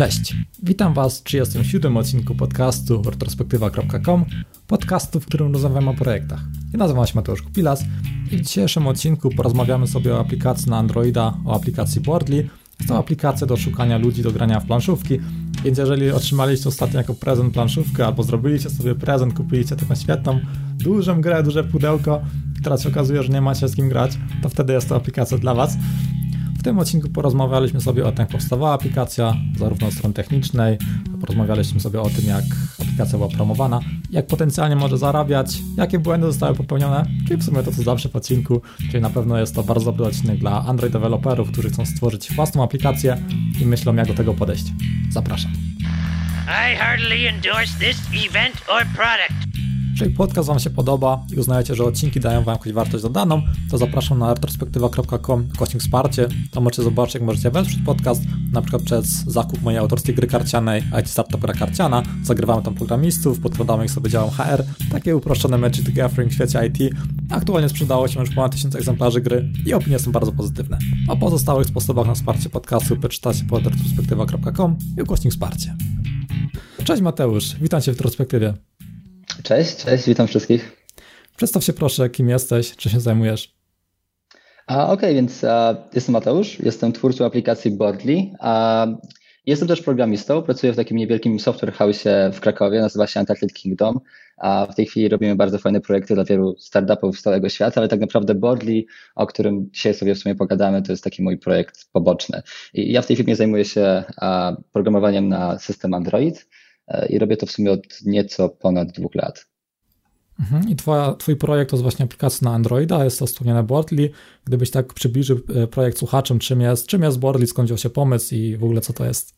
Cześć, witam Was w 37 odcinku podcastu retrospektywa.com, podcastu, w którym rozmawiamy o projektach. Ja nazywam się Mateusz Kupilas i w dzisiejszym odcinku porozmawiamy sobie o aplikacji na Androida, o aplikacji Boardly. Jest to aplikacja do szukania ludzi do grania w planszówki, więc jeżeli otrzymaliście ostatnio jako prezent planszówkę albo zrobiliście sobie prezent, kupiliście taką świetną, dużą grę, duże pudełko, teraz się okazuje, że nie macie z kim grać, to wtedy jest to aplikacja dla Was. W tym odcinku porozmawialiśmy sobie o tym, jak powstawała aplikacja, zarówno od strony technicznej, porozmawialiśmy sobie o tym, jak aplikacja była promowana, jak potencjalnie może zarabiać, jakie błędy zostały popełnione, czyli w sumie to, co zawsze w odcinku, czyli na pewno jest to bardzo dobry odcinek dla Android deweloperów, którzy chcą stworzyć własną aplikację i myślą, jak do tego podejść. Zapraszam. I heartily endorse this event or product. Jeżeli podcast Wam się podoba i uznajecie, że odcinki dają Wam jakąś wartość dodaną, to zapraszam na retrospektywa.com kośnik wsparcie. Tam możecie zobaczyć, jak możecie wesprzeć podcast, na przykład przez zakup mojej autorskiej gry karcianej IT Startup Gra Karciana. Zagrywamy tam programistów, podkładamy ich sobie działam HR, takie uproszczone Magic the Gathering w świecie IT. Aktualnie sprzedało się już ponad 1000 egzemplarzy gry i opinie są bardzo pozytywne. O pozostałych sposobach na wsparcie podcastu przeczytacie pod retrospektywa.com i ukośnik wsparcie. Cześć Mateusz, witam Cię w retrospektywie. Cześć, cześć, witam wszystkich. Przedstaw się proszę, kim jesteś, czy się zajmujesz? Okej, okay, więc uh, jestem Mateusz, jestem twórcą aplikacji Boardly. Uh, jestem też programistą, pracuję w takim niewielkim software house w Krakowie, nazywa się Untitled Kingdom. A w tej chwili robimy bardzo fajne projekty dla wielu startupów z całego świata, ale tak naprawdę Boardly, o którym dzisiaj sobie w sumie pogadamy, to jest taki mój projekt poboczny. I ja w tej chwili zajmuję się uh, programowaniem na system Android i robię to w sumie od nieco ponad dwóch lat. Mhm. I twoja, twój projekt to jest właśnie aplikacja na Androida, jest to wspomniane Boardly. Gdybyś tak przybliżył e, projekt słuchaczom, czym jest, czym jest Boardly, skąd wziął się pomysł i w ogóle co to jest?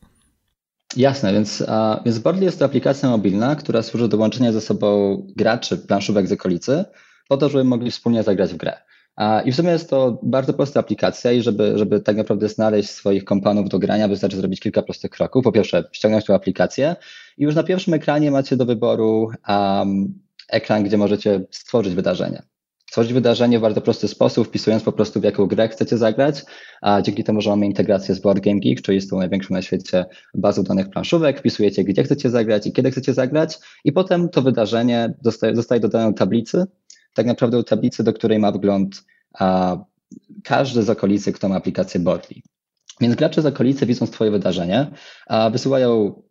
Jasne, więc, a, więc Boardly jest to aplikacja mobilna, która służy do łączenia ze sobą graczy planszówek z okolicy, po to, żeby mogli wspólnie zagrać w grę. I w sumie jest to bardzo prosta aplikacja i żeby, żeby tak naprawdę znaleźć swoich kompanów do grania, wystarczy zrobić kilka prostych kroków. Po pierwsze, ściągnąć tę aplikację i już na pierwszym ekranie macie do wyboru um, ekran, gdzie możecie stworzyć wydarzenie. Stworzyć wydarzenie w bardzo prosty sposób, wpisując po prostu w jaką grę chcecie zagrać, a dzięki temu, że mamy integrację z Board Game Geek, czyli z tą największą na świecie bazą danych planszówek, wpisujecie gdzie chcecie zagrać i kiedy chcecie zagrać i potem to wydarzenie zostaje, zostaje dodane do tablicy, tak naprawdę do tablicy, do której ma wgląd a, każdy z okolicy, kto ma aplikację Boardly. Więc gracze z okolicy widząc Twoje wydarzenie, a wysyłają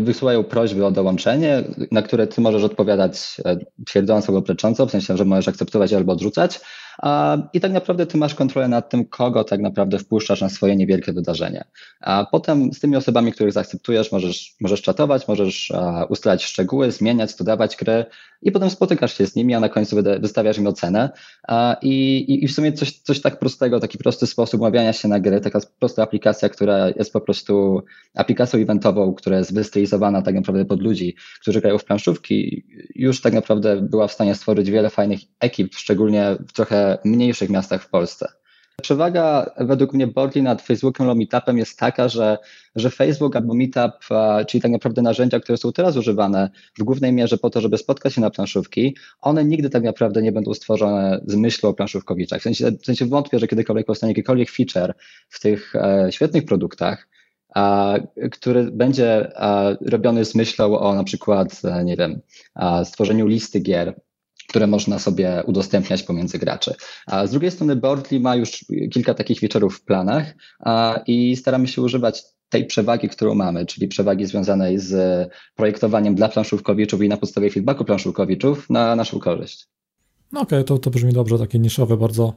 wysyłają prośby o dołączenie, na które ty możesz odpowiadać e, twierdząco albo przecząco, w sensie, że możesz akceptować albo odrzucać. I tak naprawdę ty masz kontrolę nad tym, kogo tak naprawdę wpuszczasz na swoje niewielkie wydarzenie. A potem z tymi osobami, których zaakceptujesz, możesz, możesz czatować, możesz ustalać szczegóły, zmieniać, dodawać gry i potem spotykasz się z nimi, a na końcu wystawiasz im ocenę. I, i w sumie coś, coś tak prostego, taki prosty sposób umawiania się na gry, taka prosta aplikacja, która jest po prostu aplikacją eventową, która jest wystylizowana tak naprawdę pod ludzi, którzy grają w planszówki, już tak naprawdę była w stanie stworzyć wiele fajnych ekip, szczególnie w trochę mniejszych miastach w Polsce. Przewaga według mnie Boardly nad Facebookiem lub Meetupem jest taka, że, że Facebook albo Meetup, czyli tak naprawdę narzędzia, które są teraz używane w głównej mierze po to, żeby spotkać się na planszówki, one nigdy tak naprawdę nie będą stworzone z myślą o planszówkowiczach. W sensie, w sensie wątpię, że kiedykolwiek powstanie jakikolwiek feature w tych e, świetnych produktach, a, który będzie a, robiony z myślą o na przykład, e, nie wiem, a, stworzeniu listy gier, które można sobie udostępniać pomiędzy graczy. A z drugiej strony Boardly ma już kilka takich feature'ów w planach a, i staramy się używać tej przewagi, którą mamy, czyli przewagi związanej z projektowaniem dla planszówkowiczów i na podstawie feedbacku planszówkowiczów na naszą korzyść. No okej, okay, to, to brzmi dobrze, takie niszowe bardzo,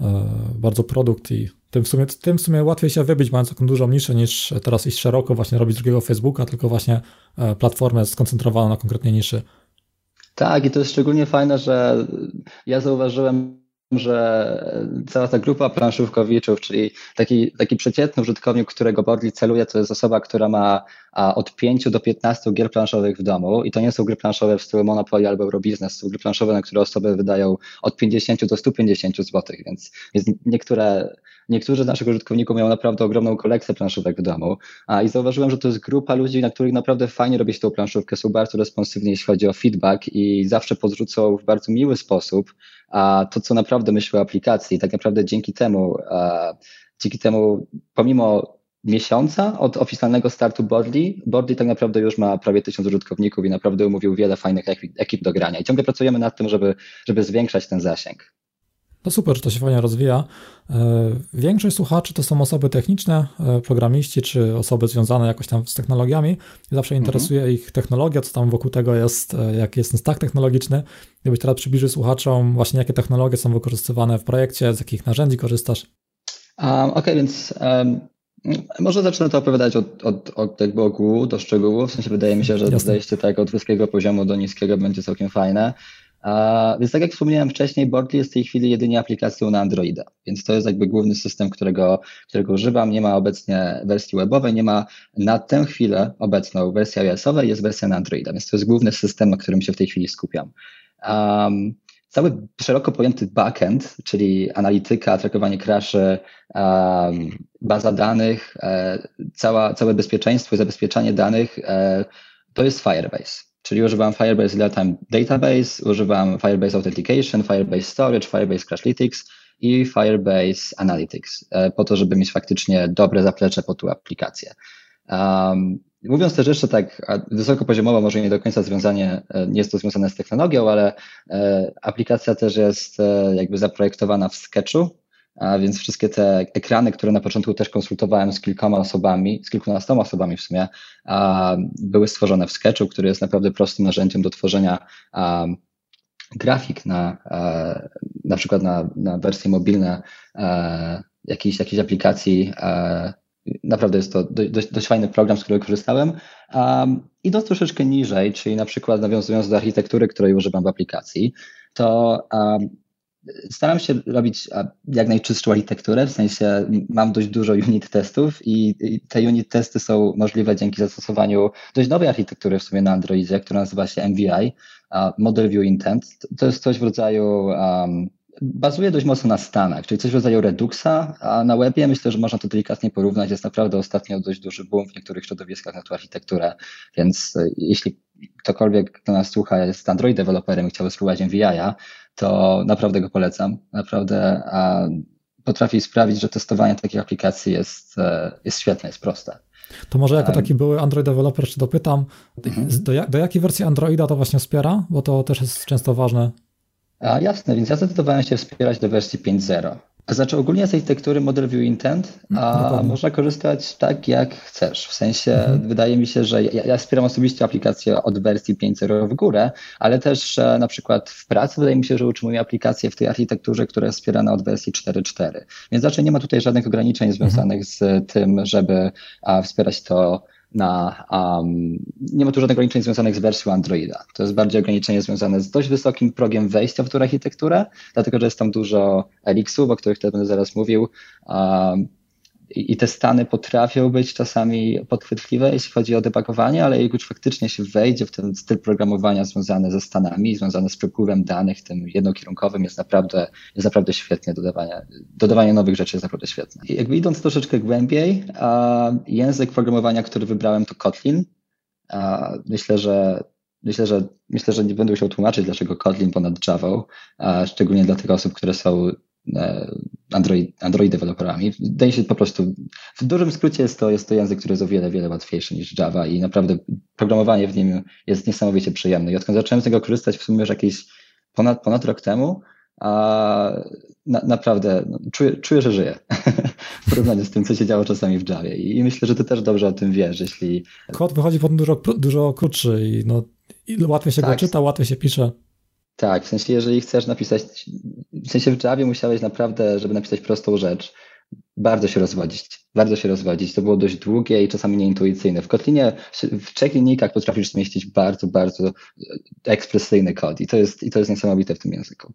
e, bardzo produkt i tym w, sumie, tym w sumie łatwiej się wybić, mając taką dużą niszę, niż teraz iść szeroko, właśnie robić drugiego Facebooka, tylko właśnie e, platformę skoncentrowaną na konkretnej niszy. Tak, i to jest szczególnie fajne, że ja zauważyłem, że cała ta grupa planszówkowiczów, czyli taki, taki przeciętny użytkownik, którego Boardly celuje, to jest osoba, która ma od 5 do 15 gier planszowych w domu i to nie są gry planszowe w stylu Monopoly albo Eurobiznes, to są gry planszowe, na które osoby wydają od 50 do 150 zł, więc, więc niektóre niektórzy z naszych użytkowników mają naprawdę ogromną kolekcję planszówek w domu. A, I zauważyłem, że to jest grupa ludzi, na których naprawdę fajnie robić tą planszówkę, są bardzo responsywni, jeśli chodzi o feedback i zawsze podrzucą w bardzo miły sposób a, to, co naprawdę myślę o aplikacji. Tak naprawdę dzięki temu, dzięki temu, pomimo miesiąca od oficjalnego startu Boardly. Boardly tak naprawdę już ma prawie tysiąc użytkowników i naprawdę umówił wiele fajnych ekip do grania. I ciągle pracujemy nad tym, żeby, żeby zwiększać ten zasięg. No super, że to się fajnie rozwija. E, większość słuchaczy to są osoby techniczne, e, programiści czy osoby związane jakoś tam z technologiami. Zawsze interesuje mhm. ich technologia, co tam wokół tego jest, e, jaki jest ten stack technologiczny. Gdybyś teraz przybliżył słuchaczom właśnie jakie technologie są wykorzystywane w projekcie, z jakich narzędzi korzystasz? Um, Okej, okay, więc um, może zacznę to opowiadać od, od, od jakby ogółu do szczegółów. W sensie wydaje mi się, że zejście tak od wysokiego poziomu do niskiego będzie całkiem fajne. Więc tak jak wspomniałem wcześniej, Boardly jest w tej chwili jedynie aplikacją na Androida, więc to jest jakby główny system, którego, którego używam. Nie ma obecnie wersji webowej, nie ma na tę chwilę obecną wersji iOS-owej, jest wersja na Androida, więc to jest główny system, na którym się w tej chwili skupiam. Um, cały szeroko pojęty backend, czyli analityka, trakowanie crashy, um, baza danych, e, cała, całe bezpieczeństwo i zabezpieczanie danych, e, to jest Firebase. Czyli używam Firebase Real-Time Database, używam Firebase Authentication, Firebase Storage, Firebase Crashlytics i Firebase Analytics, e, po to, żeby mieć faktycznie dobre zaplecze po tą aplikację. Um, mówiąc też jeszcze tak wysokopoziomowo, może nie do końca związanie, e, nie jest to związane z technologią, ale e, aplikacja też jest jakby zaprojektowana w Sketchu, więc wszystkie te ekrany, które na początku też konsultowałem z kilkoma osobami, z kilkunastoma osobami w sumie, były stworzone w Sketchu, który jest naprawdę prostym narzędziem do tworzenia grafik na, na przykład na, na wersje mobilne jakiejś, jakiejś aplikacji. Naprawdę jest to dość, dość fajny program, z którego korzystałem. Idąc troszeczkę niżej, czyli na przykład nawiązując do architektury, której używam w aplikacji, to staram się robić jak najczystszą architekturę, w sensie mam dość dużo unit testów i te unit testy są możliwe dzięki zastosowaniu dość nowej architektury w sumie na Androidzie, która nazywa się MVI, Model View Intent. To jest coś w rodzaju um, bazuje dość mocno na stanach, czyli coś w rodzaju Reduxa, a na webie myślę, że można to delikatnie porównać. Jest naprawdę ostatnio dość duży boom w niektórych środowiskach na tą architekturę, więc e, jeśli ktokolwiek, kto nas słucha, jest Android deweloperem i chciałby spróbować MVI-a, to naprawdę go polecam. Naprawdę a potrafi sprawić, że testowanie takich aplikacji jest, e, jest świetne, jest proste. To może jako taki były Android developer, czy dopytam, mhm. do, do jakiej wersji Androida to właśnie wspiera? Bo to też jest często ważne. A jasne, więc ja zdecydowałem się wspierać do wersji 5.0. Znaczy ogólnie z architektury Model View Intent a można korzystać tak jak chcesz. W sensie mhm. wydaje mi się, że ja, ja wspieram osobiście aplikację od wersji 5.0 w górę, ale też na przykład w pracy wydaje mi się, że utrzymuję aplikację w tej architekturze, która jest wspierana od wersji 4.4. Więc raczej nie ma tutaj żadnych ograniczeń mhm. związanych z tym, żeby a, wspierać to na, um, nie ma tu żadnych ograniczeń związanych z wersją Androida. To jest bardziej ograniczenie związane z dość wysokim progiem wejścia w tą architekturę, dlatego że jest tam dużo Elixów, o których też będę zaraz mówił. Um, i te stany potrafią być czasami podchwytliwe, jeśli chodzi o debugowanie, ale jak już faktycznie się wejdzie w ten styl programowania związany ze stanami, związany z przepływem danych, tym jednokierunkowym, jest naprawdę, jest naprawdę świetnie dodawanie, dodawanie nowych rzeczy jest naprawdę świetne. I jakby idąc troszeczkę głębiej, język programowania, który wybrałem to Kotlin. Myślę, że Myślę, że myślę, że nie będę musiał tłumaczyć, dlaczego Kotlin ponad Java, szczególnie dla tych osób, które są Android, Android deweloperami. Wydaje się po prostu, w dużym skrócie jest to, jest to język, który jest o wiele, wiele łatwiejszy niż Java i naprawdę programowanie w nim jest niesamowicie przyjemne. I odkąd zacząłem z niego korzystać w sumie już jakieś ponad, ponad rok temu, a na, naprawdę no, czuję, czuję, że żyję w porównaniu z tym, co się działo czasami w Javie. I myślę, że ty też dobrze o tym wiesz, jeśli... Kod wychodzi potem dużo, dużo krótszy i no, łatwiej się tak. go czyta, łatwiej się pisze. Tak, w sensie jeżeli chcesz napisać, w sensie w Javie musiałeś naprawdę, żeby napisać prostą rzecz, bardzo się rozwodzić, bardzo się rozwodzić. To było dość długie i czasami nieintuicyjne. W Kotlinie, w trzech linijkach potrafisz zmieścić bardzo, bardzo ekspresyjny kod i to jest, i to jest niesamowite w tym języku.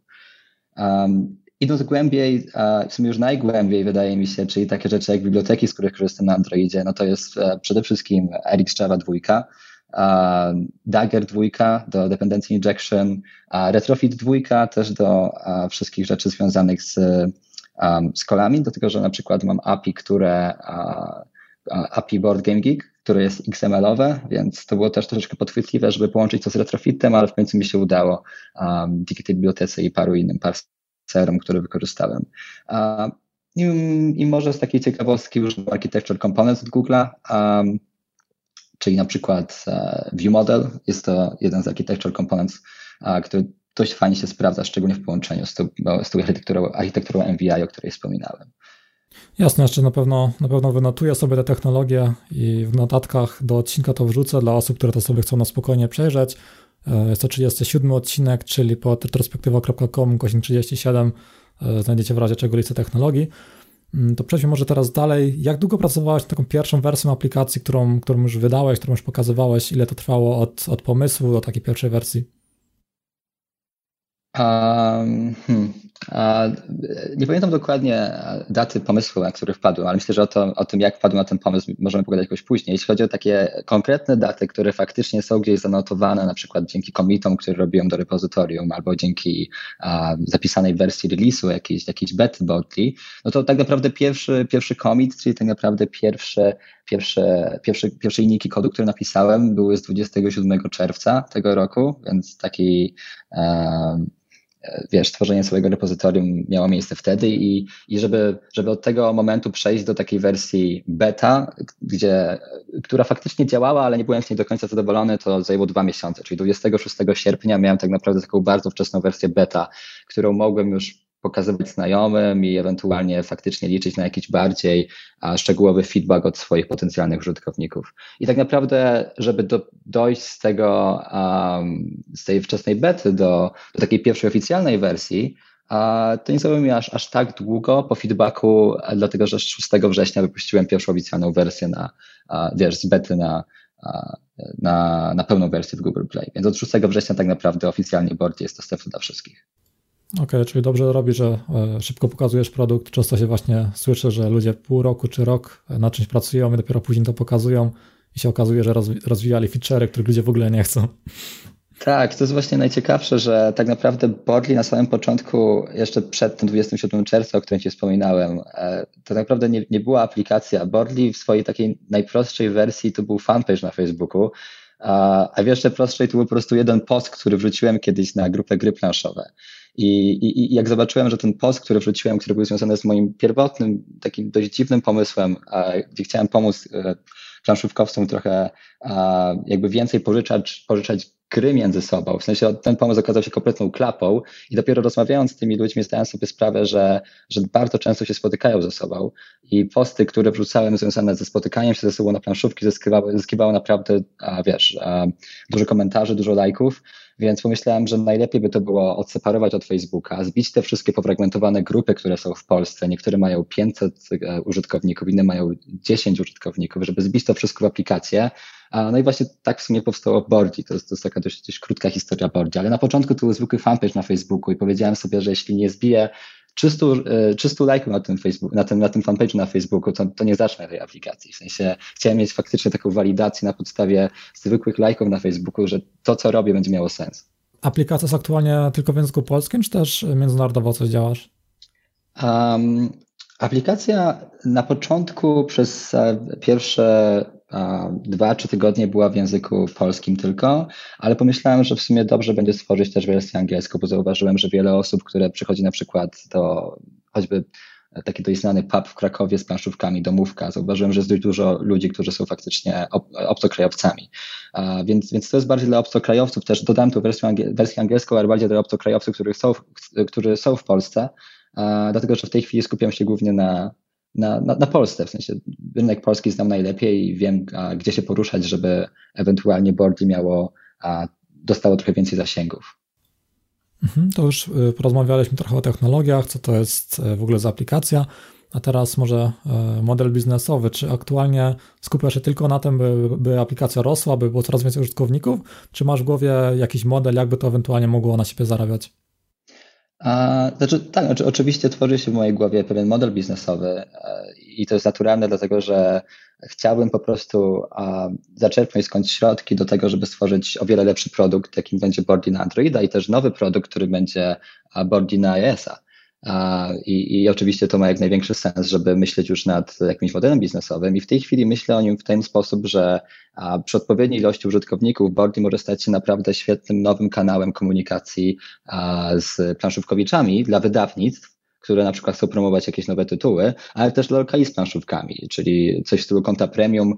Um, idąc głębiej, w sumie już najgłębiej wydaje mi się, czyli takie rzeczy jak biblioteki, z których korzystam na Androidzie, no to jest e, przede wszystkim Elix Java 2, Dagger 2 do dependency injection, Retrofit 2 też do wszystkich rzeczy związanych z, z kolami, do tego, że na przykład mam API, które API Board Game Geek, które jest XML-owe, więc to było też troszeczkę podchwytliwe, żeby połączyć to z retrofitem, ale w końcu mi się udało dzięki tej bibliotece i paru innym parserom, które wykorzystałem. I, I, może z takiej ciekawostki już Architecture Components od Google'a, czyli na przykład uh, View Model, jest to jeden z Architecture Components, który dość fajnie się sprawdza, szczególnie w połączeniu z tą, z tą architekturą, architekturą MVI, o której wspominałem. Jasne, jeszcze na pewno, na pewno wynotuję sobie te technologie i w notatkach do odcinka to wrzucę dla osób, które to sobie chcą na spokojnie przejrzeć. E, jest to 37 odcinek, czyli pod retrospektywa.com, godzin 37 znajdziecie w razie czego listę technologii. Mm, to przejdźmy może teraz dalej. Jak długo pracowałeś nad taką pierwszą wersją aplikacji, którą, którą już wydałeś, którą już pokazywałeś? Ile to trwało od, od pomysłu do takiej pierwszej wersji? Um, hmm. Nie pamiętam dokładnie daty pomysłu, na który wpadłem, ale myślę, że o, to, o tym, jak wpadłem na ten pomysł, możemy pogadać jakoś później. Jeśli chodzi o takie konkretne daty, które faktycznie są gdzieś zanotowane, na przykład dzięki komitom, które robiłem do repozytorium, albo dzięki a, zapisanej wersji release'u jakiejś, jakiejś bety Botley, no to tak naprawdę pierwszy, pierwszy commit, czyli tak naprawdę pierwsze, pierwsze, pierwsze, pierwsze linijki kodu, które napisałem, były z 27 czerwca tego roku, więc taki wiesz, tworzenie swojego repozytorium miało miejsce wtedy i, i żeby, żeby od tego momentu przejść do takiej wersji beta, gdzie, która faktycznie działała, ale nie byłem z niej do końca zadowolony, to zajęło dwa miesiące, czyli 26 sierpnia miałem tak naprawdę taką bardzo wczesną wersję beta, którą mogłem już pokazywać znajomym i ewentualnie faktycznie liczyć na jakiś bardziej szczegółowy feedback od swoich potencjalnych użytkowników. I tak naprawdę, żeby do, dojść z tego, um, z tej wczesnej bety do, do takiej pierwszej oficjalnej wersji, to nie zajęło mi aż, aż tak długo po feedbacku, dlatego że 6 września wypuściłem pierwszą oficjalną wersję na, wiesz, z bety na, na, na pełną wersję w Google Play. Więc od 6 września tak naprawdę oficjalnie board jest dostępny dla wszystkich. Okej, okay, czyli dobrze robi, że e, szybko pokazujesz produkt. Często się właśnie słyszy, że ludzie pół roku czy rok na czymś pracują i dopiero później to pokazują i się okazuje, że rozwijali feature'y, których ludzie w ogóle nie chcą. Tak, to jest właśnie najciekawsze, że tak naprawdę Boardly na samym początku, jeszcze przed tym 27 czerwca, o którym Ci wspominałem, e, to naprawdę nie, nie była aplikacja. Boardly w swojej takiej najprostszej wersji to był fanpage na Facebooku, a w jeszcze prostszej to był po prostu jeden post, który wrzuciłem kiedyś na grupę gry planszowe. I, i, I, jak zobaczyłem, że ten post, który wrzuciłem, który był związany z moim pierwotnym, takim dość dziwnym pomysłem, gdzie chciałem pomóc e, planszówkowcom trochę jakby więcej pożyczać, pożyczać gry między sobą. W sensie ten pomysł okazał się kompletną klapą i dopiero rozmawiając z tymi ludźmi zdałem sobie sprawę, że, że bardzo często się spotykają ze sobą i posty, które wrzucałem związane ze spotykaniem się ze sobą na planszówki zyskiwały, zyskiwały naprawdę, a, wiesz, a, dużo komentarzy, dużo lajków, więc pomyślałem, że najlepiej by to było odseparować od Facebooka, zbić te wszystkie pofragmentowane grupy, które są w Polsce. Niektóre mają 500 e, użytkowników, inne mają 10 użytkowników, żeby zbić to wszystko w aplikację. No i właśnie tak w sumie powstało Boardi. To jest, to jest taka dość, dość krótka historia Boardi, ale na początku to był zwykły fanpage na Facebooku i powiedziałem sobie, że jeśli nie zbiję 300, 300 e, lajków na tym, Facebook, na tym, na tym fanpage'u na Facebooku, to, to nie zacznę tej aplikacji. W sensie chciałem mieć faktycznie taką walidację na podstawie zwykłych lajków na Facebooku, że to, co robię, będzie miało sens. Aplikacja jest aktualnie tylko w języku polskim, czy też międzynarodowo coś działasz? Um, aplikacja na początku przez e, pierwsze dwa, trzy tygodnie była w języku polskim tylko, ale pomyślałem, że w sumie dobrze będzie stworzyć też wersję angielską, bo zauważyłem, że wiele osób, które przychodzi na przykład do choćby taki dość znany pub w Krakowie z planszówkami, domówka. Zauważyłem, że jest dość dużo ludzi, którzy są faktycznie obcokrajowcami. Więc, więc to jest bardziej dla obcokrajowców. Też dodałem tu wersję, wersję angielską, ale bardziej dla obcokrajowców, którzy są, którzy są w Polsce, dlatego że w tej chwili skupiam się głównie na, na, na, na Polsce. W sensie rynek polski znam najlepiej i wiem, a, gdzie się poruszać, żeby ewentualnie Boardly miało, a, dostało trochę więcej zasięgów. Mhm, to już y, porozmawialiśmy trochę o technologiach, co to jest y, w ogóle za aplikacja. A teraz może y, model biznesowy. Czy aktualnie skupiasz się tylko na tym, by, by aplikacja rosła, by było coraz więcej użytkowników? Czy masz w głowie jakiś model, jakby to ewentualnie mogło na siebie zarabiać? A, znaczy, tak, znaczy, oczywiście tworzy się w mojej głowie pewien model biznesowy e, i to jest naturalne, dlatego że chciałbym po prostu a, zaczerpnąć skądś środki do tego, żeby stworzyć o wiele lepszy produkt, jakim będzie Boardy na Androida i też nowy produkt, który będzie Boardy na iOS-a. I, I oczywiście to ma jak największy sens, żeby myśleć już nad jakimś modelem biznesowym. I w tej chwili myślę o nim w ten sposób, że przy odpowiedniej ilości użytkowników Boardy może stać się naprawdę świetnym nowym kanałem komunikacji z planszówkowiczami dla wydawnictw, które na przykład chcą promować jakieś nowe tytuły, ale też dla lokali z planszówkami, czyli coś w stylu konta premium,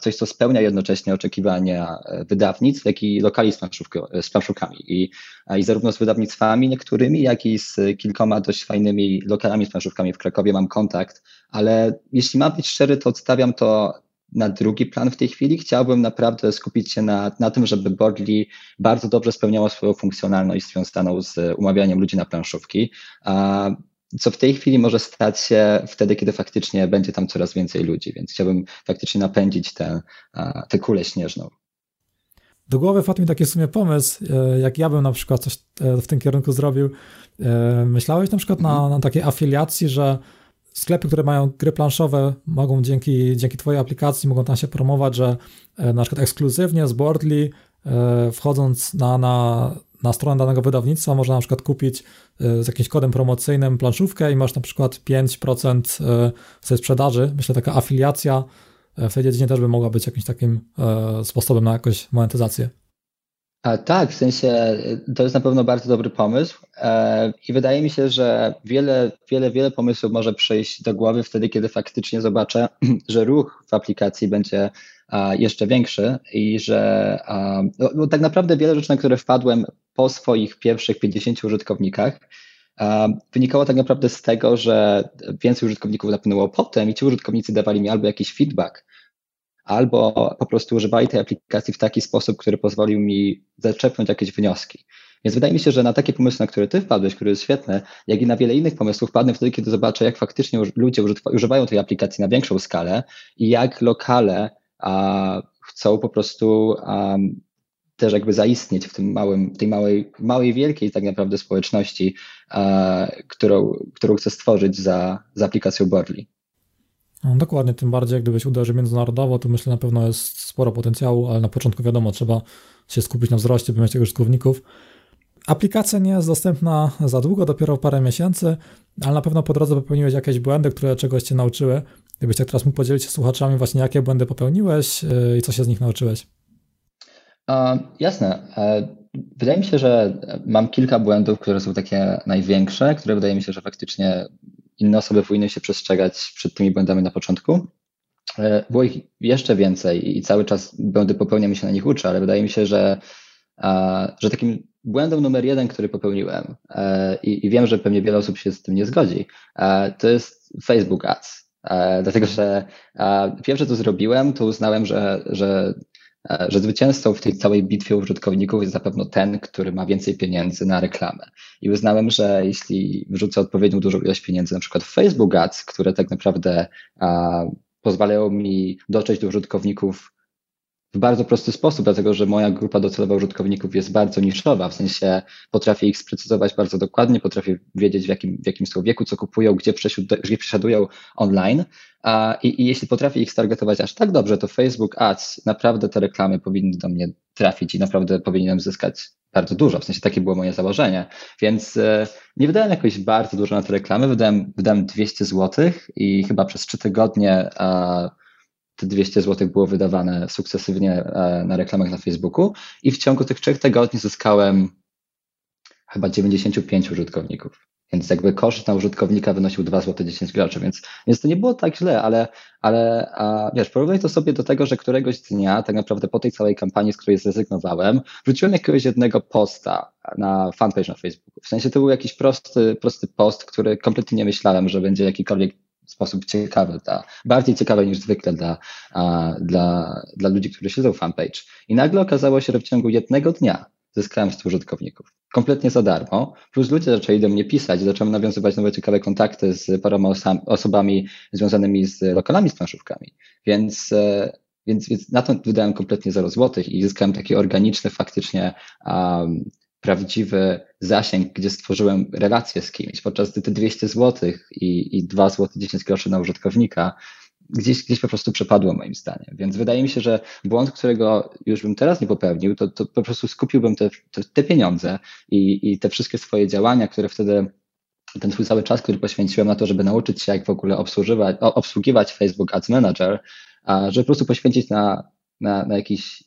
coś, co spełnia jednocześnie oczekiwania wydawnictw, jak i lokali z, z planszówkami. I, I zarówno z wydawnictwami niektórymi, jak i z kilkoma dość fajnymi lokalami z planszówkami w Krakowie mam kontakt, ale jeśli mam być szczery, to odstawiam to na drugi plan w tej chwili. Chciałbym naprawdę skupić się na, na tym, żeby Boardly bardzo dobrze spełniało swoją funkcjonalność związaną z umawianiem ludzi na planszówki, a co w tej chwili może stać się wtedy, kiedy faktycznie będzie tam coraz więcej ludzi, więc chciałbym faktycznie napędzić tę, tę kulę śnieżną. Do głowy wpadł mi taki w sumie pomysł, e, jak ja bym na przykład coś e, w tym kierunku zrobił. E, myślałeś na przykład na, na takiej afiliacji, że sklepy, które mają gry planszowe, mogą dzięki, dzięki Twojej aplikacji, mogą tam się promować, że e, na przykład ekskluzywnie z Boardly, e, wchodząc na, na, na stronę danego wydawnictwa, można na przykład kupić e, z jakimś kodem promocyjnym planszówkę i masz na przykład 5% ze sprzedaży. Myślę, taka afiliacja w tej dziedzinie też by mogła być jakimś takim sposobem na jakąś monetyzację. A tak, w sensie to jest na pewno bardzo dobry pomysł e, i wydaje mi się, że wiele, wiele, wiele pomysłów może przejść do głowy wtedy, kiedy faktycznie zobaczę, że ruch w aplikacji będzie jeszcze większy i że no, no, tak naprawdę wiele rzeczy, na które wpadłem po swoich pierwszych 50 użytkownikach, wynikało tak naprawdę z tego, że więcej użytkowników napłynęło potem i ci użytkownicy dawali mi albo jakiś feedback, albo po prostu używali tej aplikacji w taki sposób, który pozwolił mi zaczepnąć jakieś wnioski. Więc wydaje mi się, że na takie pomysły, na które ty wpadłeś, który jest świetny, jak i na wiele innych pomysłów wpadnę wtedy, kiedy zobaczę, jak faktycznie ludzie używają tej aplikacji na większą skalę i jak lokale a, chcą po prostu a, też jakby zaistnieć w tym małym, tej małej, małej, wielkiej tak naprawdę społeczności, a, którą, którą chcę stworzyć za, za aplikacją Boardly. No, dokładnie, tym bardziej gdybyś uderzy międzynarodowo, to myślę na pewno jest sporo potencjału, ale na początku wiadomo, trzeba się skupić na wzroście, by mieć tych użytkowników. Aplikacja nie jest dostępna za długo, dopiero parę miesięcy, ale na pewno po drodze popełniłeś jakieś błędy, które czegoś cię nauczyły. Gdybyś tak teraz mógł podzielić się słuchaczami właśnie, jakie błędy popełniłeś yy, i co się z nich nauczyłeś? Jasne. Uh, wydaje mi się, że mam kilka błędów, które są takie największe, które wydaje mi się, że faktycznie inne osoby powinny się przestrzegać przed tymi błędami na początku. E, było ich jeszcze więcej i cały czas błędy popełniam i się na nich uczę, ale wydaje mi się, że, że takim błędem numer jeden, który popełniłem e, i, i wiem, że pewnie wiele osób się z tym nie zgodzi, e, to jest Facebook Ads. Dlatego, że pierwsze co zrobiłem, to uznałem, że, że że zwycięzcą w tej całej bitwie użytkowników jest zapewne ten, który ma więcej pieniędzy na reklamę. I uznałem, że jeśli wrzucę odpowiednią dużą ilość pieniędzy, na przykład w Facebook Ads, które tak naprawdę a, pozwalają mi dotrzeć do użytkowników w bardzo prosty sposób, dlatego że moja grupa docelowa użytkowników jest bardzo niszowa, w sensie potrafię ich sprecyzować bardzo dokładnie, potrafię wiedzieć w jakim, w jakim są wieku, co kupują, gdzie, gdzie przesiadują online. I, i jeśli potrafię ich stargetować aż tak dobrze, to Facebook Ads, naprawdę te reklamy powinny do mnie trafić i naprawdę powinienem zyskać bardzo dużo, w sensie takie było moje założenie, więc e, nie wydałem jakoś bardzo dużo na te reklamy, wydałem, wydałem 200 zł i chyba przez 3 tygodnie te 200 zł było wydawane sukcesywnie e, na reklamach na Facebooku i w ciągu tych trzech tygodni zyskałem chyba 95 użytkowników. Więc jakby koszt na użytkownika wynosił 2 zł 10 groszy, więc, więc to nie było tak źle, ale, ale a, wiesz, porównaj to sobie do tego, że któregoś dnia, tak naprawdę po tej całej kampanii, z której zrezygnowałem, wrzuciłem jakiegoś jednego posta na fanpage na Facebooku. W sensie to był jakiś prosty, prosty post, który kompletnie nie myślałem, że będzie jakikolwiek sposób ciekawy, dla, bardziej ciekawy niż zwykle dla, dla, dla ludzi, którzy śledzą fanpage. I nagle okazało się, że w ciągu jednego dnia zyskałem 100 użytkowników. Kompletnie za darmo. Plus ludzie zaczęli do mnie pisać, zacząłem nawiązywać nowe ciekawe kontakty z paroma osobami związanymi z lokalami z planszówkami. Więc, e, więc, więc na to wydałem kompletnie 0 złotych i zyskałem taki organiczny faktycznie um, prawdziwy zasięg, gdzie stworzyłem relację z kimś, podczas gdy te 200 zł i, i 2 zł 10 groszy na użytkownika gdzieś, gdzieś po prostu przepadło moim zdaniem. Więc wydaje mi się, że błąd, którego już bym teraz nie popełnił, to, to po prostu skupiłbym te, te, te pieniądze i, i te wszystkie swoje działania, które wtedy ten swój cały czas, który poświęciłem na to, żeby nauczyć się, jak w ogóle obsługiwać, obsługiwać Facebook Ads Manager, żeby po prostu poświęcić na, na, na jakiś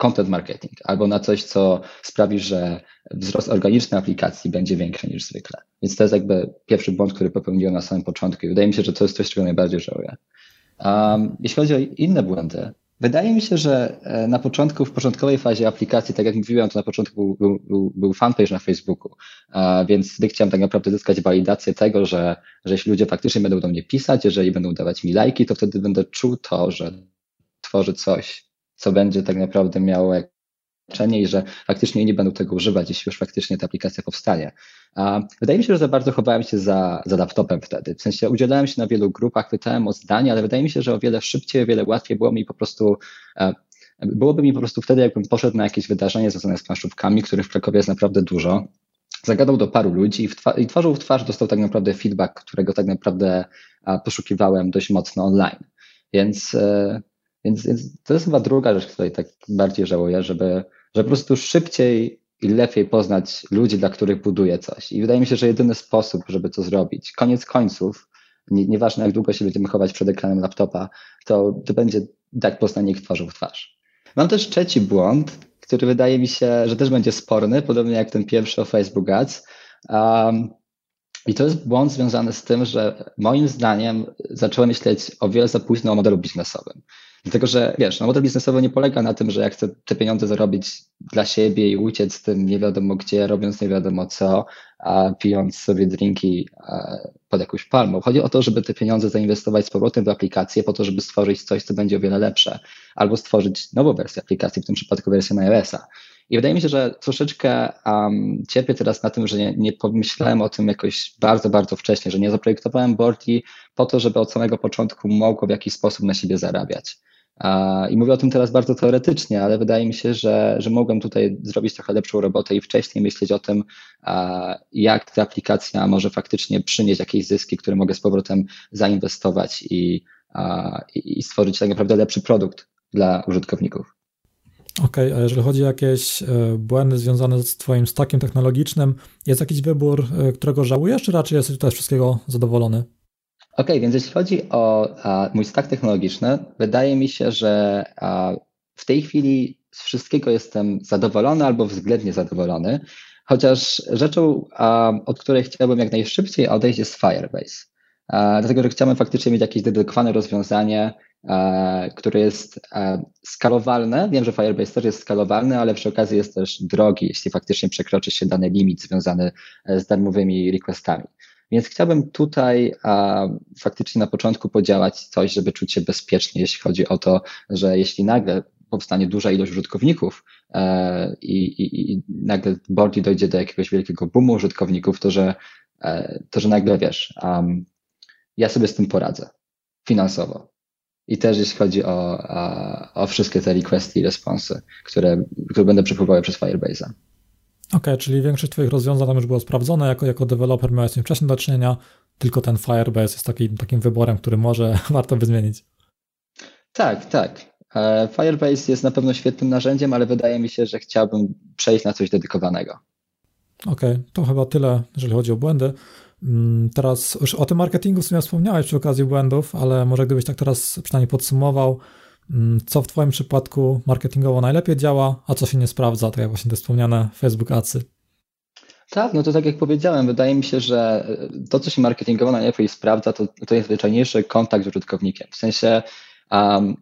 content marketing albo na coś, co sprawi, że wzrost organiczny aplikacji będzie większy niż zwykle. Więc to jest jakby pierwszy błąd, który popełniłem na samym początku i wydaje mi się, że to jest coś, czego najbardziej żałuję. Um, jeśli chodzi o inne błędy, wydaje mi się, że e, na początku, w początkowej fazie aplikacji, tak jak mówiłem, to na początku był, był, był fanpage na Facebooku, więc chciałem tak naprawdę zyskać walidację tego, że, że jeśli ludzie faktycznie będą do mnie pisać, jeżeli będą dawać mi lajki, to wtedy będę czuł to, że tworzy coś, co będzie tak naprawdę miało znaczenie i że faktycznie nie będą tego używać, jeśli już faktycznie ta aplikacja powstanie. Wydaje mi się, że za bardzo chowałem się za, za laptopem wtedy. W sensie udzielałem się na wielu grupach, pytałem o zdanie, ale wydaje mi się, że o wiele szybciej, o wiele łatwiej było mi po prostu e, Byłoby mi po prostu wtedy, jakbym poszedł na jakieś wydarzenie związane z planszówkami, których w Krakowie jest naprawdę dużo, zagadał do paru ludzi i, w twa- i twarzą w twarz dostał tak naprawdę feedback, którego tak naprawdę poszukiwałem dość mocno online. Więc e, więc, więc to jest chyba druga rzecz, której tak bardziej żałuję, żeby, żeby po prostu szybciej i lepiej poznać ludzi, dla których buduję coś. I wydaje mi się, że jedyny sposób, żeby to zrobić, koniec końców, nie, nieważne jak długo się będziemy chować przed ekranem laptopa, to, to będzie tak poznanie ich twarzą w twarz. Mam też trzeci błąd, który wydaje mi się, że też będzie sporny, podobnie jak ten pierwszy o Facebook Ads. Um, i to jest błąd związany z tym, że moim zdaniem zacząłem myśleć o wiele za późno o modelu biznesowym. Dlatego, że wiesz, no model biznesowy nie polega na tym, że ja chcę te pieniądze zarobić dla siebie i uciec z tym nie wiadomo gdzie, robiąc nie wiadomo co, a pijąc sobie drinki pod jakąś palmą. Chodzi o to, żeby te pieniądze zainwestować z powrotem w aplikację po to, żeby stworzyć coś, co będzie o wiele lepsze, albo stworzyć nową wersję aplikacji, w tym przypadku wersję na iOS-a. I wydaje mi się, że troszeczkę um, cierpię teraz na tym, że nie, nie pomyślałem o tym jakoś bardzo, bardzo wcześnie, że nie zaprojektowałem Borti po to, żeby od samego początku mogło w jakiś sposób na siebie zarabiać. I mówię o tym teraz bardzo teoretycznie, ale wydaje mi się, że, że mogłem tutaj zrobić trochę lepszą robotę i wcześniej myśleć o tym, jak ta aplikacja może faktycznie przynieść jakieś zyski, które mogę z powrotem zainwestować i, i stworzyć tak naprawdę lepszy produkt dla użytkowników. Okej, okay, a jeżeli chodzi o jakieś e, błędy związane z Twoim stackiem technologicznym, jest jakiś wybór, e, którego żałujesz, czy raczej jesteś tutaj wszystkiego zadowolony? Okej, okay, więc jeśli chodzi o mój stack technologiczny, wydaje mi się, że w tej chwili z wszystkiego jestem zadowolony albo względnie zadowolony, chociaż rzeczą, od której chciałbym jak najszybciej odejść jest Firebase. Dlatego, że chciałbym faktycznie mieć jakieś dedykowane rozwiązanie, które jest skalowalne. Wiem, że Firebase też jest skalowalny, ale przy okazji jest też drogi, jeśli faktycznie przekroczy się dany limit związany e, z darmowymi requestami. Więc chciałbym tutaj a, faktycznie na początku podziałać coś, żeby czuć się bezpiecznie, jeśli chodzi o to, że jeśli nagle powstanie duża ilość użytkowników e, i, i, i nagle Bordi dojdzie do jakiegoś wielkiego boomu użytkowników, to że, e, to, że nagle wiesz, um, ja sobie z tym poradzę finansowo. I też jeśli chodzi o, o, o wszystkie te requesty i responsy, które, które będę przepływały przez Firebase'a. OK, czyli większość Twoich rozwiązań tam już było sprawdzone, jako, jako deweloper miałeś z tym wcześniej do czynienia, tylko ten Firebase jest taki, takim wyborem, który może warto by zmienić. Tak, tak. E, Firebase jest na pewno świetnym narzędziem, ale wydaje mi się, że chciałbym przejść na coś dedykowanego. Okej, okay, to chyba tyle, jeżeli chodzi o błędy. Mm, teraz już o tym marketingu w sumie wspomniałeś przy okazji błędów, ale może gdybyś tak teraz przynajmniej podsumował, mm, co w Twoim przypadku marketingowo najlepiej działa, a co się nie sprawdza, tak jak właśnie te wspomniane Facebook Adsy. Tak, no to tak jak powiedziałem, wydaje mi się, że to, co się marketingowo najlepiej sprawdza, to, to jest zwyczajniejszy kontakt z użytkownikiem. W sensie um,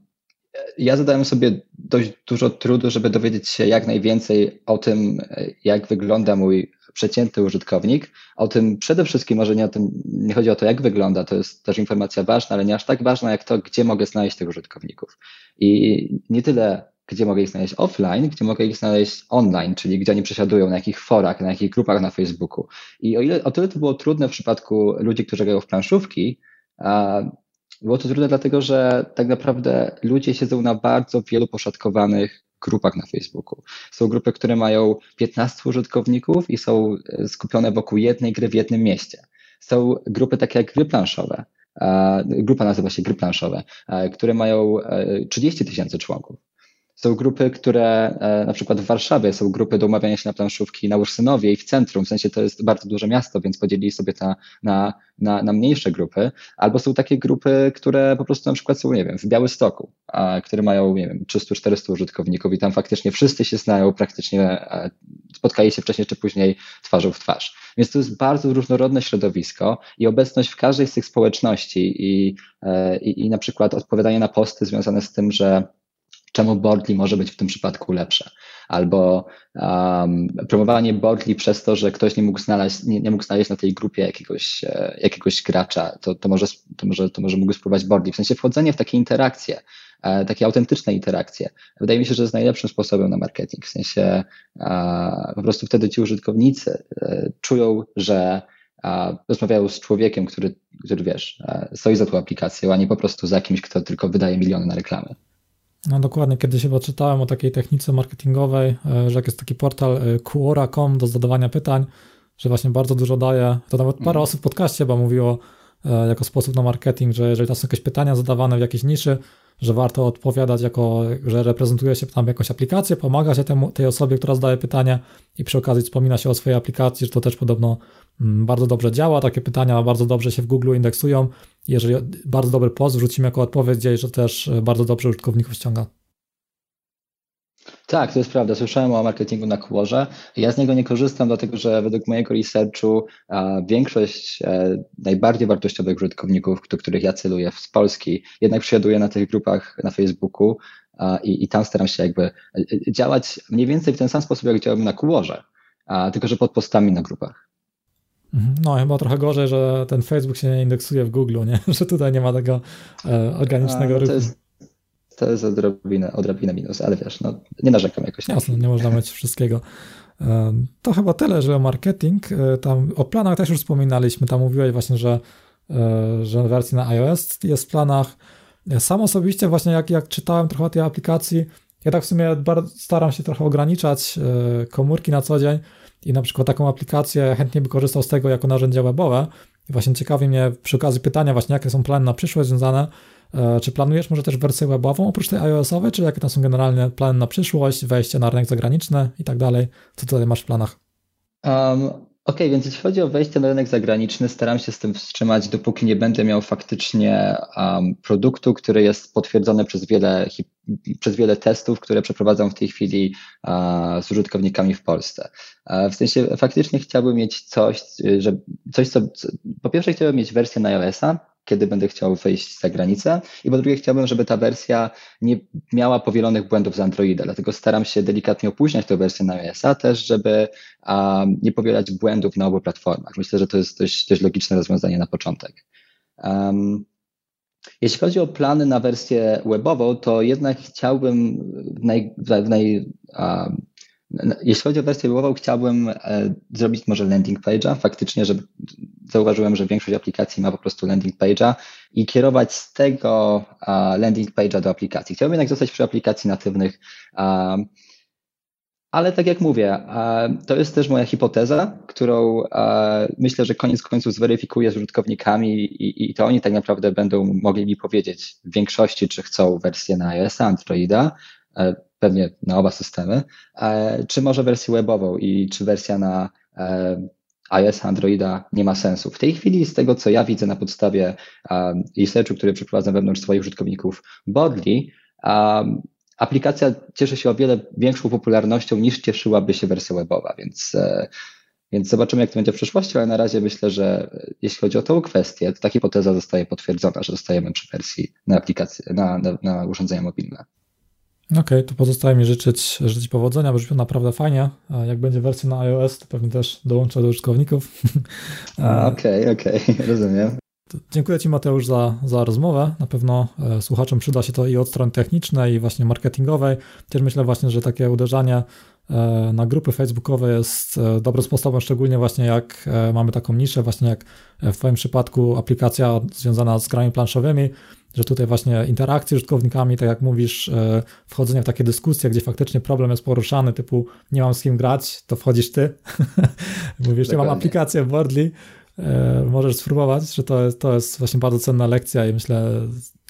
ja zadałem sobie dość dużo trudu, żeby dowiedzieć się jak najwięcej o tym, jak wygląda mój przeciętny użytkownik. O tym przede wszystkim może nie, o tym, nie chodzi o to, jak wygląda, to jest też informacja ważna, ale nie aż tak ważna jak to, gdzie mogę znaleźć tych użytkowników. I nie tyle, gdzie mogę ich znaleźć offline, gdzie mogę ich znaleźć online, czyli gdzie oni przesiadują, na jakich forach, na jakich grupach na Facebooku. I o, ile, o tyle to było trudne w przypadku ludzi, którzy grają w planszówki, a było to trudne dlatego, że tak naprawdę ludzie siedzą na bardzo wielu poszatkowanych grupach na Facebooku. Są grupy, które mają 15 użytkowników i są e, skupione wokół jednej gry w jednym mieście. Są grupy takie jak gry planszowe, grupa nazywa się gry planszowe, które mają 30 e, tysięcy członków. Są grupy, które e, na przykład w Warszawie są grupy do umawiania się na planszówki na Ursynowie i w centrum, w sensie to jest bardzo duże miasto, więc podzielili sobie to na, na, na mniejsze grupy. Albo są takie grupy, które po prostu na przykład są, nie wiem, w Białymstoku, a, które mają, nie wiem, 300-400 użytkowników i tam faktycznie wszyscy się znają, praktycznie e, spotkali się wcześniej czy później twarzą w twarz. Więc to jest bardzo różnorodne środowisko i obecność w każdej z tych społeczności i, e, i, i na przykład odpowiadanie na posty związane z tym, że czemu Boardly może być w tym przypadku lepsze. Albo um, promowanie Boardly przez to, że ktoś nie mógł znaleźć, nie, nie mógł znaleźć na tej grupie jakiegoś, e, jakiegoś gracza, to, to, może, to, może, to może mógł spróbować Boardly. W sensie wchodzenie w takie interakcje, e, takie autentyczne interakcje. Wydaje mi się, że jest najlepszym sposobem na marketing. W sensie e, po prostu wtedy ci użytkownicy e, czują, że rozmawiają z człowiekiem, który, który wiesz, e, stoi za tą aplikacją, a nie po prostu za kimś, kto tylko wydaje miliony na reklamy. No dokładnie, kiedyś chyba czytałem o takiej technice marketingowej, e, że jak jest taki portal e, Quora.com do zadawania pytań, że właśnie bardzo dużo daje, to nawet parę mm. osób w podcaście chyba mówiło jako sposób na marketing, że jeżeli tam są jakieś pytania zadawane w jakiejś niszy, że warto odpowiadać jako, że reprezentuje się tam jakąś aplikację, pomaga się temu, tej osobie, która zadaje pytanie i przy okazji wspomina się o swojej aplikacji, że to też podobno mm, bardzo dobrze działa, takie pytania bardzo dobrze się w Google indeksują. Jeżeli bardzo dobry post wrzucimy jako odpowiedź, że to też bardzo dobrze użytkowników ściąga. Tak, to jest prawda. Słyszałem o marketingu na Quorze. Ja z niego nie korzystam, dlatego że według mojego researchu większość e, najbardziej wartościowych użytkowników, do których ja celuję z Polski, jednak przyjaduje na tych grupach na Facebooku i, i tam staram się jakby e, e, działać mniej więcej w ten sam sposób, jak działałem na Quorze, tylko że pod postami na grupach. Mhm. No, chyba trochę gorzej, że ten Facebook się nie indeksuje w Google, nie? że tutaj nie ma tego organicznego no ruchu. Jest, to jest odrobinę, odrobinę minus, ale wiesz, no, nie narzekam jakoś. Jasne, nie można mieć wszystkiego. To chyba tyle, że marketing. E, tam o planach też już wspominaliśmy. Tam mówiłeś właśnie, że, e, że wersja na iOS jest w planach. Sam osobiście właśnie jak, jak czytałem trochę o tej aplikacji, ja tak w sumie staram się trochę ograniczać e, komórki na co dzień i na przykład taką aplikację chętnie by korzystał z tego jako narzędzia webowe. I właśnie ciekawi mnie przy okazji pytania właśnie, jakie są plany na przyszłość związane czy planujesz może też wersję webową oprócz tej iOS-owej, czy jakie tam są generalnie plany na przyszłość, wejście na rynek zagraniczny i tak dalej? Co tutaj masz w planach? Um, OK, więc jeśli chodzi o wejście na rynek zagraniczny, staram się z tym wstrzymać, dopóki nie będę miał faktycznie um, produktu, który jest potwierdzony przez wiele, przez wiele testów, które przeprowadzam w tej chwili uh, z użytkownikami w Polsce. Uh, w sensie faktycznie chciałbym mieć coś, że coś, co, po pierwsze chciałbym mieć wersję na iOS-a, kiedy będę chciał wyjść za granicę. I po drugie, chciałbym, żeby ta wersja nie miała powielonych błędów z Androida, dlatego staram się delikatnie opóźniać tę wersję na iOS-a też, żeby um, nie powielać błędów na obu platformach. Myślę, że to jest dość, dość logiczne rozwiązanie na początek. Um, jeśli chodzi o plany na wersję webową, to jednak chciałbym w naj, w naj, jeśli chodzi o wersję webową, chciałbym e, zrobić może landing page'a, faktycznie, żeby zauważyłem, że większość aplikacji ma po prostu landing page'a i kierować z tego landing page'a do aplikacji. Chciałbym jednak zostać przy aplikacji natywnych, ale tak jak mówię, to jest też moja hipoteza, którą myślę, że koniec końców zweryfikuję z użytkownikami i, i to oni tak naprawdę będą mogli mi powiedzieć w większości, czy chcą wersję na iOS, Androida, pewnie na oba systemy, e, czy może wersję webową i czy wersja na e, iOS, Androida nie ma sensu. W tej chwili, z tego co ja widzę na podstawie researchu, który przeprowadzam wewnątrz swoich użytkowników Bodly, um, aplikacja cieszy się o wiele większą popularnością niż cieszyłaby się wersja webowa, więc, e, więc zobaczymy, jak to będzie w przyszłości, ale na razie myślę, że jeśli chodzi o tą kwestię, to ta hipoteza zostaje potwierdzona, że zostajemy przy wersji na aplikacje, na, na, na urządzenia mobilne. Okej, okay, to pozostaje mi życzyć, życzyć powodzenia, brzmi naprawdę fajnie. Jak będzie wersja na iOS, to pewnie też dołączę do użytkowników. Okej, okej, okay, rozumiem. Dziękuję Ci Mateusz za, za rozmowę. Na pewno e, słuchaczom przyda się to i od strony technicznej, i właśnie marketingowej. Też myślę właśnie, że takie uderzanie na grupy facebookowe jest e, dobrym sposobem, szczególnie właśnie jak mamy taką niszę, właśnie jak w Twoim przypadku aplikacja związana z grami planszowymi, że tutaj właśnie interakcje z użytkownikami, tak jak mówisz, e, wchodzenie w takie dyskusje, gdzie faktycznie problem jest poruszany, typu nie mam z kim grać, to wchodzisz ty, mówisz, ja mam aplikację Boardly, e, możesz spróbować, że to jest, to jest właśnie bardzo cenna lekcja i myślę,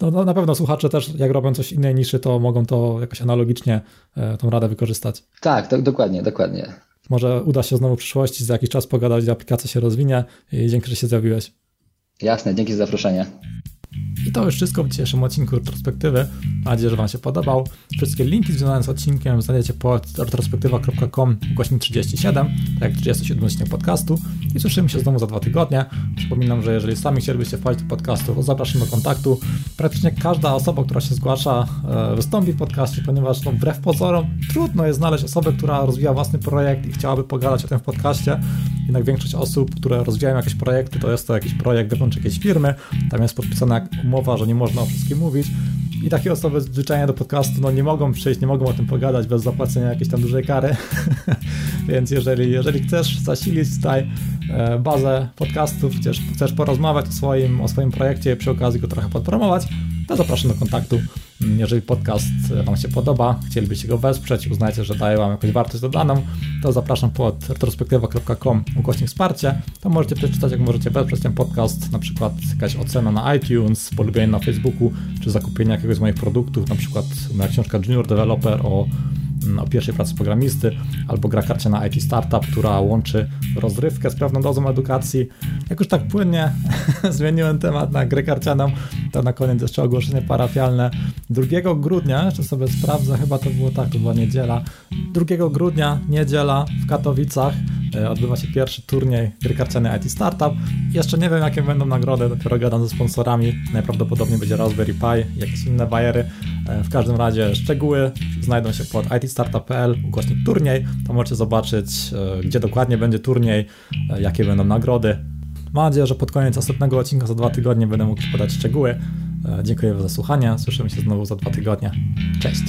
no, no na pewno słuchacze też, jak robią coś innej niszy, to mogą to jakoś analogicznie e, tą radę wykorzystać. Tak, do, dokładnie, dokładnie. Może uda się znowu w przyszłości za jakiś czas pogadać, aplikacja się rozwinie i dzięki, że się zjawiłeś. Jasne, dzięki za zaproszenie. I to już wszystko w dzisiejszym odcinku retrospektywy. Mam nadzieję, że Wam się podobał. Wszystkie linki związane z odcinkiem znajdziecie po retrospektywa.com ukośnik 37, tak jak 37 odcinek podcastu. I słyszymy się znowu za dwa tygodnie. Przypominam, że jeżeli sami chcielibyście wpaść do podcastu, to zapraszam do kontaktu. Praktycznie każda osoba, która się zgłasza, e, wystąpi w podcaście, ponieważ no, wbrew pozorom trudno jest znaleźć osobę, która rozwija własny projekt i chciałaby pogadać o tym w podcaście. Jednak większość osób, które rozwijają jakieś projekty, to jest to jakiś projekt wewnątrz jakiejś firmy. Tam jest podpisana umowa, że nie można o wszystkim mówić. I takie osoby zwyczajnie do podcastu no, nie mogą przyjść, nie mogą o tym pogadać bez zapłacenia jakiejś tam dużej kary. Więc jeżeli, jeżeli chcesz zasilić tutaj bazę podcastów, chcesz, chcesz porozmawiać o swoim, o swoim projekcie przy okazji go trochę podpromować, to zapraszam do kontaktu. Jeżeli podcast Wam się podoba, chcielibyście go wesprzeć, uznajcie, że daje Wam jakąś wartość dodaną, to zapraszam pod retrospektywa.com ukośnik wsparcie. To możecie przeczytać, jak możecie wesprzeć ten podcast, na przykład jakaś ocena na iTunes, polubienie na Facebooku, czy zakupienie jakiegoś z moich produktów, na przykład moja książka Junior Developer o o pierwszej pracy programisty, albo gra karcia na IT Startup, która łączy rozrywkę z pewną dozą edukacji. Jak już tak płynnie zmieniłem temat na grę karcianą, to na koniec jeszcze ogłoszenie parafialne. 2 grudnia, jeszcze sobie sprawdzę, chyba to było tak, to była niedziela. 2 grudnia, niedziela w Katowicach odbywa się pierwszy turniej gry IT Startup. Jeszcze nie wiem, jakie będą nagrody, dopiero gadam ze sponsorami. Najprawdopodobniej będzie Raspberry Pi, jakieś inne bajery. E, w każdym razie szczegóły znajdą się pod itstartup.pl, ukośnik turniej. To możecie zobaczyć, e, gdzie dokładnie będzie turniej, jakie będą nagrody. Mam nadzieję, że pod koniec następnego odcinka za dwa tygodnie będę mógł podać szczegóły. Dziękuję za słuchanie. Słyszymy się znowu za dwa tygodnie. Cześć.